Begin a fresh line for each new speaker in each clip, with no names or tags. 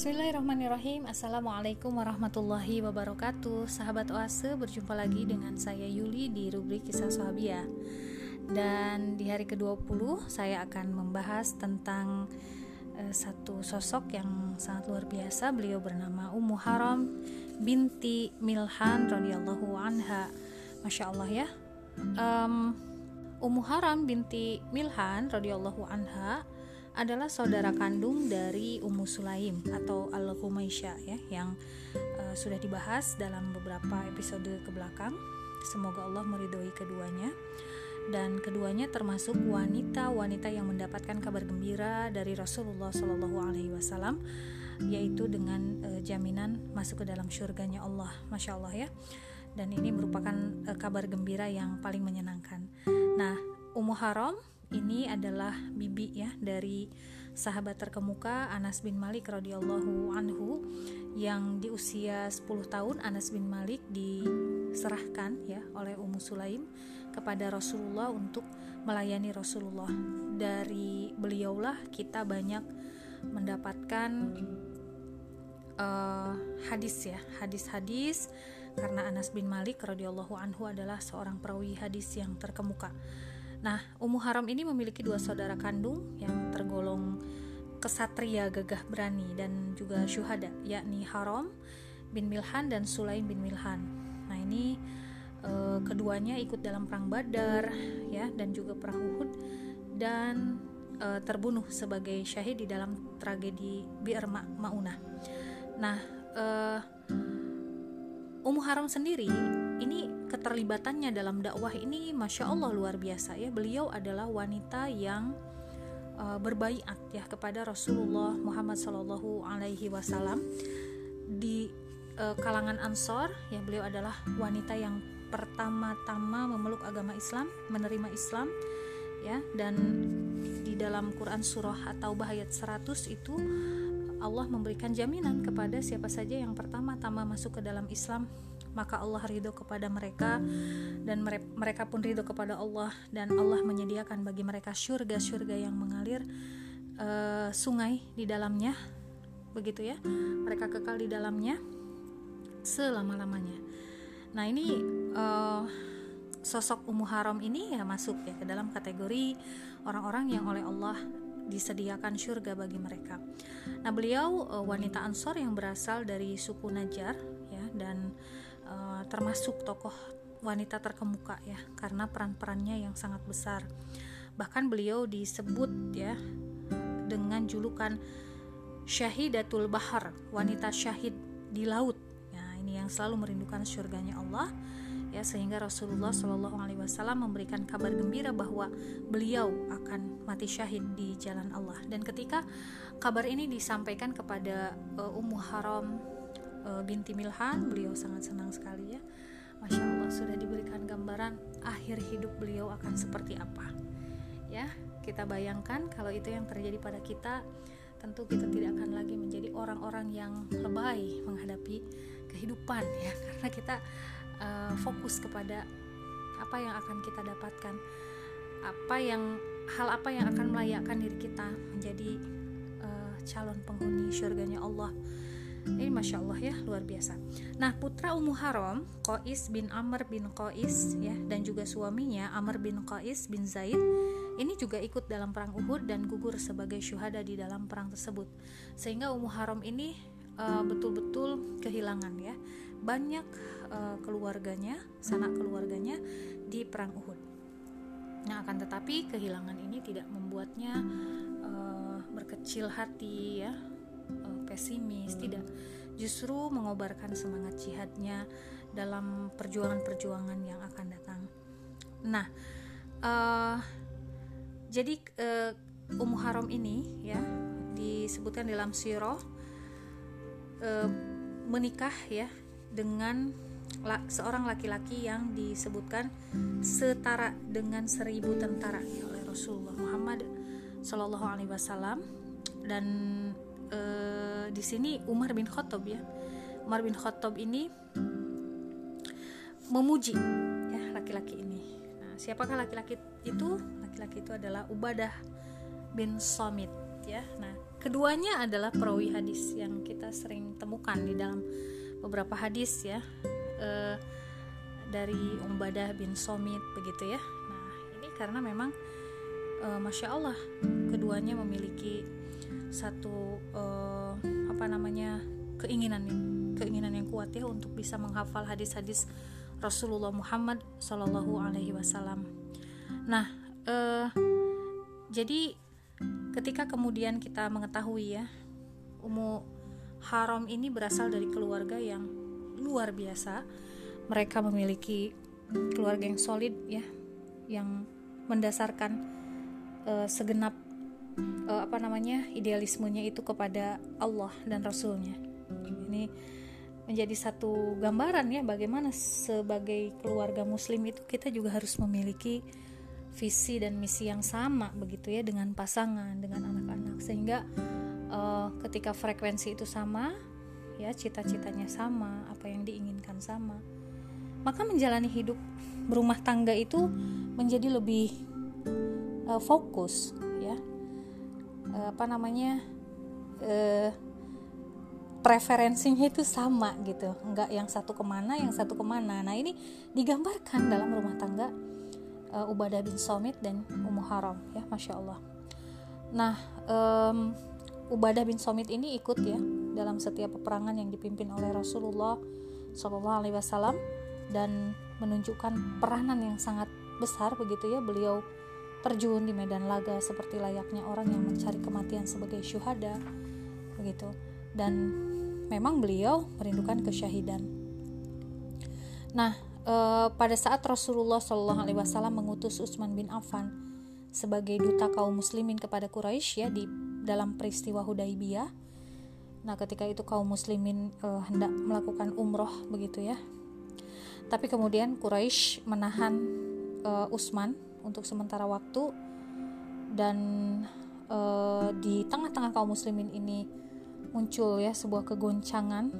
Bismillahirrahmanirrahim. Assalamualaikum warahmatullahi wabarakatuh. Sahabat Oase berjumpa lagi dengan saya Yuli di rubrik kisah sahabia Dan di hari ke-20 saya akan membahas tentang uh, satu sosok yang sangat luar biasa. Beliau bernama Ummu Haram binti Milhan radhiyallahu anha. Masya Allah ya. Um, Ummu Haram binti Milhan radhiyallahu anha adalah saudara kandung dari Ummu Sulaim atau Al-Humaisyah ya yang uh, sudah dibahas dalam beberapa episode ke belakang. Semoga Allah meridhoi keduanya dan keduanya termasuk wanita-wanita yang mendapatkan kabar gembira dari Rasulullah Shallallahu Alaihi Wasallam yaitu dengan uh, jaminan masuk ke dalam surganya Allah, masya Allah ya. Dan ini merupakan uh, kabar gembira yang paling menyenangkan. Nah, Ummu Haram ini adalah bibi ya dari sahabat terkemuka Anas bin Malik radhiyallahu anhu yang di usia 10 tahun Anas bin Malik diserahkan ya oleh Ummu Sulaim kepada Rasulullah untuk melayani Rasulullah. Dari beliaulah kita banyak mendapatkan uh, hadis ya, hadis-hadis karena Anas bin Malik radhiyallahu anhu adalah seorang perawi hadis yang terkemuka. Nah, Ummu Haram ini memiliki dua saudara kandung yang tergolong kesatria gagah berani dan juga syuhada, yakni Haram bin Milhan dan Sulaim bin Milhan. Nah, ini e, keduanya ikut dalam perang Badar ya dan juga perang Uhud dan e, terbunuh sebagai syahid di dalam tragedi Bi'r Maunah. Nah, e, Ummu Haram sendiri ini keterlibatannya dalam dakwah ini masya Allah luar biasa ya. Beliau adalah wanita yang uh, berbaiat ya kepada Rasulullah Muhammad Shallallahu Alaihi Wasallam di uh, kalangan Ansor. Ya beliau adalah wanita yang pertama-tama memeluk agama Islam menerima Islam ya. Dan di dalam Quran surah atau ayat 100 itu Allah memberikan jaminan kepada siapa saja yang pertama-tama masuk ke dalam Islam maka Allah ridho kepada mereka dan mereka pun ridho kepada Allah dan Allah menyediakan bagi mereka surga-surga yang mengalir uh, sungai di dalamnya begitu ya mereka kekal di dalamnya selama-lamanya nah ini uh, sosok Ummu Haram ini ya masuk ya ke dalam kategori orang-orang yang oleh Allah disediakan surga bagi mereka. Nah, beliau uh, wanita Ansor yang berasal dari suku Najar ya dan termasuk tokoh wanita terkemuka ya karena peran-perannya yang sangat besar. Bahkan beliau disebut ya dengan julukan Syahidatul Bahar, wanita syahid di laut. Ya, ini yang selalu merindukan surganya Allah ya sehingga Rasulullah Shallallahu Alaihi Wasallam memberikan kabar gembira bahwa beliau akan mati syahid di jalan Allah dan ketika kabar ini disampaikan kepada uh, Ummu Haram uh, binti Milhan beliau sangat senang sekali ya. Masya Allah sudah diberikan gambaran akhir hidup beliau akan seperti apa. Ya kita bayangkan kalau itu yang terjadi pada kita tentu kita tidak akan lagi menjadi orang-orang yang lebay menghadapi kehidupan ya. Karena kita uh, fokus kepada apa yang akan kita dapatkan apa yang hal apa yang akan melayakkan diri kita menjadi uh, calon penghuni surganya Allah ini masya Allah ya luar biasa. Nah putra Ummu Haram Qais bin Amr bin Qais ya dan juga suaminya Amr bin Qais bin Zaid ini juga ikut dalam perang Uhud dan gugur sebagai syuhada di dalam perang tersebut. Sehingga Ummu Haram ini uh, betul-betul kehilangan ya banyak uh, keluarganya, sanak keluarganya di perang Uhud. Nah akan tetapi kehilangan ini tidak membuatnya uh, berkecil hati ya uh, pesimis tidak. Justru mengobarkan semangat jihadnya dalam perjuangan-perjuangan yang akan datang. Nah, uh, jadi uh, Ummu Haram ini ya disebutkan dalam sirah uh, menikah ya dengan la, seorang laki-laki yang disebutkan setara dengan seribu tentara ya, oleh Rasulullah Muhammad Shallallahu Alaihi Wasallam. Dan uh, di sini Umar bin Khattab ya Umar bin Khattab ini memuji ya laki-laki ini nah siapakah laki-laki itu laki-laki itu adalah Ubadah bin Somit ya. Nah, keduanya adalah perawi hadis yang kita sering temukan di dalam beberapa hadis ya. E, dari Umbadah bin Somit begitu ya. Nah, ini karena memang e, masya Allah keduanya memiliki satu e, apa namanya keinginan keinginan yang kuat ya untuk bisa menghafal hadis-hadis Rasulullah Muhammad Shallallahu Alaihi Wasallam. Nah, eh, jadi ketika kemudian kita mengetahui ya, Ummu Haram ini berasal dari keluarga yang luar biasa. Mereka memiliki keluarga yang solid ya, yang mendasarkan uh, segenap uh, apa namanya idealismenya itu kepada Allah dan Rasulnya. Ini menjadi satu gambaran ya bagaimana sebagai keluarga muslim itu kita juga harus memiliki visi dan misi yang sama begitu ya dengan pasangan dengan anak-anak sehingga uh, ketika frekuensi itu sama ya cita-citanya sama apa yang diinginkan sama maka menjalani hidup berumah tangga itu menjadi lebih uh, fokus ya apa namanya uh, preferensinya itu sama gitu. Nggak yang satu ke mana yang satu ke mana. Nah ini digambarkan dalam rumah tangga uh, Ubadah bin Somit dan Ummu Haram ya masya Allah. Nah um, Ubadah bin Somit ini ikut ya dalam setiap peperangan yang dipimpin oleh Rasulullah Shallallahu Alaihi Wasallam dan menunjukkan peranan yang sangat besar begitu ya. Beliau terjun di medan laga seperti layaknya orang yang mencari kematian sebagai syuhada begitu dan memang beliau merindukan kesyahidan. Nah, e, pada saat Rasulullah Wasallam mengutus Utsman bin Affan sebagai duta kaum muslimin kepada Quraisy ya di dalam peristiwa Hudaybiyah. Nah, ketika itu kaum muslimin e, hendak melakukan umroh begitu ya. Tapi kemudian Quraisy menahan e, Utsman untuk sementara waktu dan e, di tengah-tengah kaum muslimin ini muncul ya sebuah kegoncangan.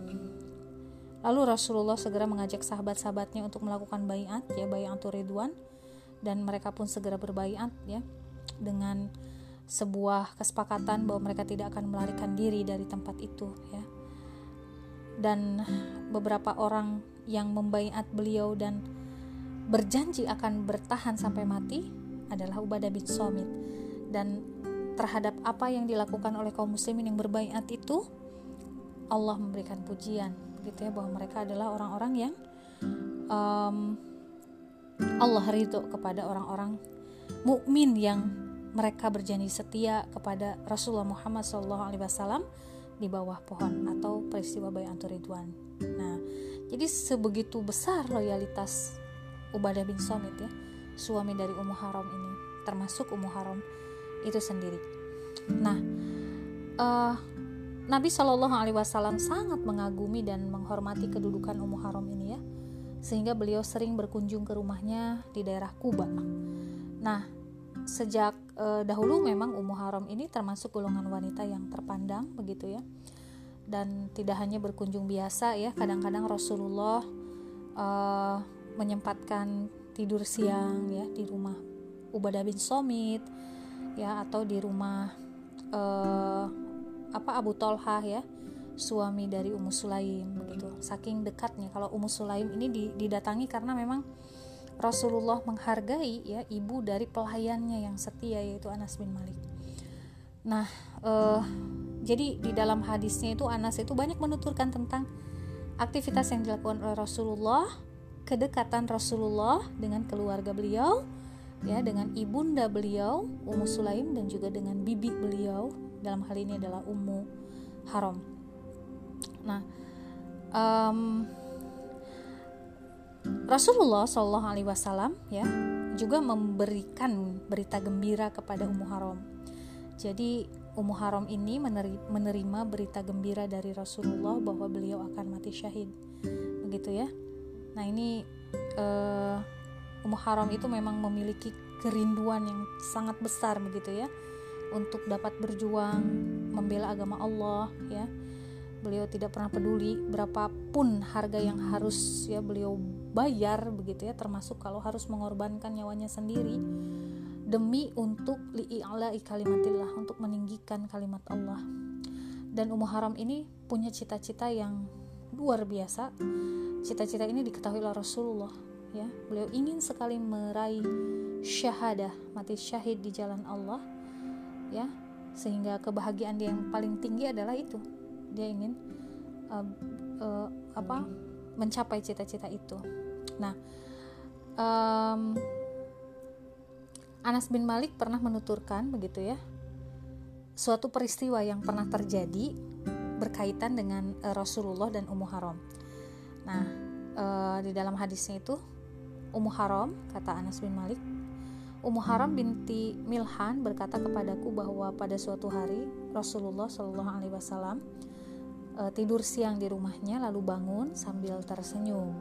Lalu Rasulullah segera mengajak sahabat-sahabatnya untuk melakukan bayat ya bayat Ridwan dan mereka pun segera berbayat ya dengan sebuah kesepakatan bahwa mereka tidak akan melarikan diri dari tempat itu ya. Dan beberapa orang yang membayat beliau dan berjanji akan bertahan sampai mati adalah Ubadah bin Somit dan terhadap apa yang dilakukan oleh kaum muslimin yang berbaiat itu Allah memberikan pujian gitu ya bahwa mereka adalah orang-orang yang um, Allah ridho kepada orang-orang mukmin yang mereka berjanji setia kepada Rasulullah Muhammad SAW di bawah pohon atau peristiwa Bayatul Ridwan. Nah, jadi sebegitu besar loyalitas Ubadah bin Somit ya, suami dari Ummu Haram ini, termasuk Ummu Haram itu sendiri. Nah, uh, Nabi Shallallahu Alaihi Wasallam sangat mengagumi dan menghormati kedudukan Ummu Haram ini ya, sehingga beliau sering berkunjung ke rumahnya di daerah Kuba. Nah, sejak uh, dahulu memang Ummu Haram ini termasuk golongan wanita yang terpandang begitu ya, dan tidak hanya berkunjung biasa ya, kadang-kadang Rasulullah uh, menyempatkan tidur siang ya di rumah Ubadah bin Somit ya atau di rumah uh, apa Abu Tolha ya suami dari Ummu Sulaim begitu saking dekatnya kalau Ummu Sulaim ini didatangi karena memang Rasulullah menghargai ya ibu dari pelayannya yang setia yaitu Anas bin Malik. Nah uh, jadi di dalam hadisnya itu Anas itu banyak menuturkan tentang aktivitas yang dilakukan oleh Rasulullah kedekatan Rasulullah dengan keluarga beliau ya dengan ibunda beliau Ummu Sulaim dan juga dengan bibi beliau dalam hal ini adalah Ummu Haram. Nah, um, Rasulullah Shallallahu Alaihi Wasallam ya juga memberikan berita gembira kepada Ummu Haram. Jadi Ummu Haram ini menerima berita gembira dari Rasulullah bahwa beliau akan mati syahid, begitu ya. Nah ini uh, Ummu Haram itu memang memiliki kerinduan yang sangat besar begitu ya untuk dapat berjuang membela agama Allah ya. Beliau tidak pernah peduli berapapun harga yang harus ya beliau bayar begitu ya termasuk kalau harus mengorbankan nyawanya sendiri demi untuk li'a'la'i kalimatillah untuk meninggikan kalimat Allah. Dan Ummu Haram ini punya cita-cita yang luar biasa cita-cita ini diketahui oleh Rasulullah ya. Beliau ingin sekali meraih syahadah mati syahid di jalan Allah ya. Sehingga kebahagiaan dia yang paling tinggi adalah itu. Dia ingin uh, uh, apa mencapai cita-cita itu. Nah um, Anas bin Malik pernah menuturkan begitu ya. Suatu peristiwa yang pernah terjadi berkaitan dengan uh, Rasulullah dan Ummu Haram. Nah, uh, di dalam hadisnya itu Ummu Haram kata Anas bin Malik, Ummu Haram binti Milhan berkata kepadaku bahwa pada suatu hari Rasulullah Shallallahu Alaihi Wasallam uh, tidur siang di rumahnya lalu bangun sambil tersenyum.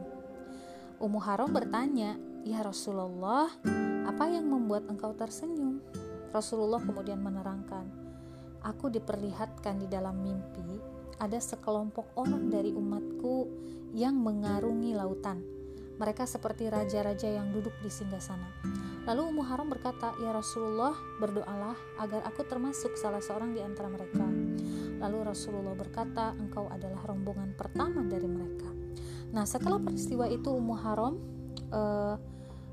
Ummu Haram bertanya, "Ya Rasulullah, apa yang membuat engkau tersenyum? Rasulullah kemudian menerangkan, Aku diperlihatkan di dalam mimpi ada sekelompok orang dari umatku yang mengarungi lautan. Mereka seperti raja-raja yang duduk di singgah sana. Lalu Ummu Haram berkata, "Ya Rasulullah, berdoalah agar aku termasuk salah seorang di antara mereka." Lalu Rasulullah berkata, "Engkau adalah rombongan pertama dari mereka." Nah, setelah peristiwa itu Ummu Haram uh,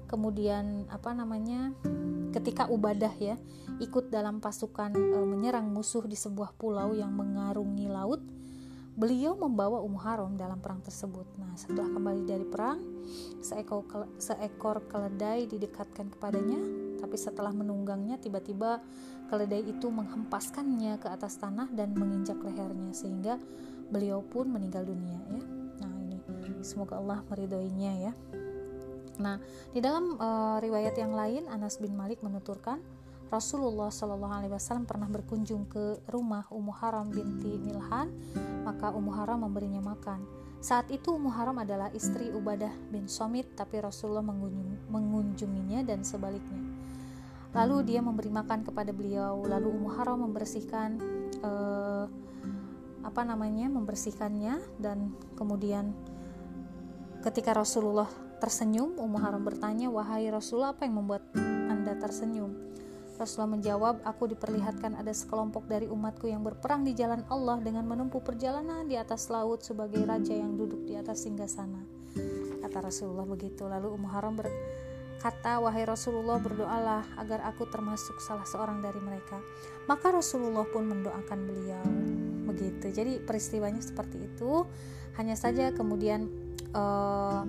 kemudian apa namanya ketika Ubadah ya ikut dalam pasukan e, menyerang musuh di sebuah pulau yang mengarungi laut beliau membawa Ummu Haram dalam perang tersebut. Nah setelah kembali dari perang seekor seekor keledai didekatkan kepadanya tapi setelah menunggangnya tiba-tiba keledai itu menghempaskannya ke atas tanah dan menginjak lehernya sehingga beliau pun meninggal dunia ya. Nah ini semoga Allah meridhoinya ya. Nah, di dalam uh, riwayat yang lain Anas bin Malik menuturkan Rasulullah Shallallahu Alaihi Wasallam pernah berkunjung ke rumah Ummu Haram binti Milhan, maka Ummu Haram memberinya makan. Saat itu Ummu Haram adalah istri Ubadah bin Somit, tapi Rasulullah mengunjunginya dan sebaliknya. Lalu dia memberi makan kepada beliau, lalu Ummu Haram membersihkan uh, apa namanya, membersihkannya dan kemudian ketika Rasulullah tersenyum, Ummu Haram bertanya, "Wahai Rasulullah, apa yang membuat Anda tersenyum?" Rasulullah menjawab, "Aku diperlihatkan ada sekelompok dari umatku yang berperang di jalan Allah dengan menempuh perjalanan di atas laut sebagai raja yang duduk di atas singgasana." Kata Rasulullah begitu. Lalu Ummu Haram berkata, "Wahai Rasulullah, berdoalah agar aku termasuk salah seorang dari mereka." Maka Rasulullah pun mendoakan beliau. Begitu. Jadi peristiwanya seperti itu. Hanya saja kemudian uh,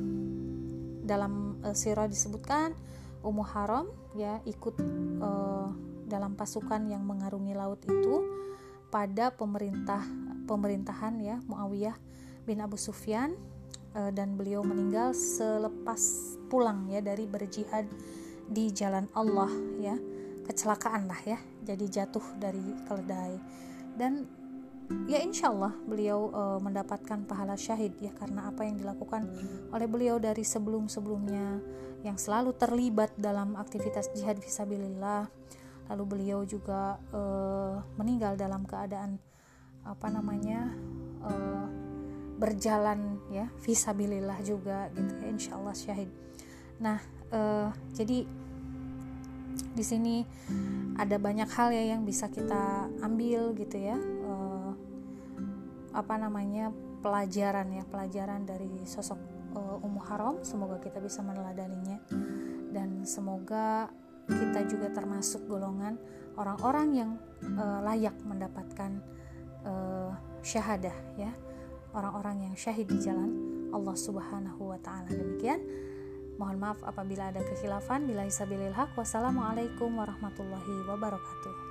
dalam uh, sirah disebutkan Ummu Haram ya ikut uh, dalam pasukan yang mengarungi laut itu pada pemerintah pemerintahan ya Muawiyah bin Abu Sufyan uh, dan beliau meninggal selepas pulang ya dari berjihad di jalan Allah ya. Kecelakaan lah ya jadi jatuh dari keledai. Dan ya insya Allah beliau e, mendapatkan pahala syahid ya karena apa yang dilakukan oleh beliau dari sebelum-sebelumnya yang selalu terlibat dalam aktivitas jihad visabilillah lalu beliau juga e, meninggal dalam keadaan apa namanya e, berjalan ya visabilillah juga gitu ya insya Allah syahid. Nah e, jadi di sini ada banyak hal ya yang bisa kita ambil gitu ya apa namanya pelajaran ya pelajaran dari sosok uh, Ummu Haram. Semoga kita bisa meneladaninya. Dan semoga kita juga termasuk golongan orang-orang yang uh, layak mendapatkan uh, syahadah ya. Orang-orang yang syahid di jalan Allah Subhanahu wa taala. Demikian. Mohon maaf apabila ada kekhilafan. Bila isabilil haq wassalamualaikum warahmatullahi wabarakatuh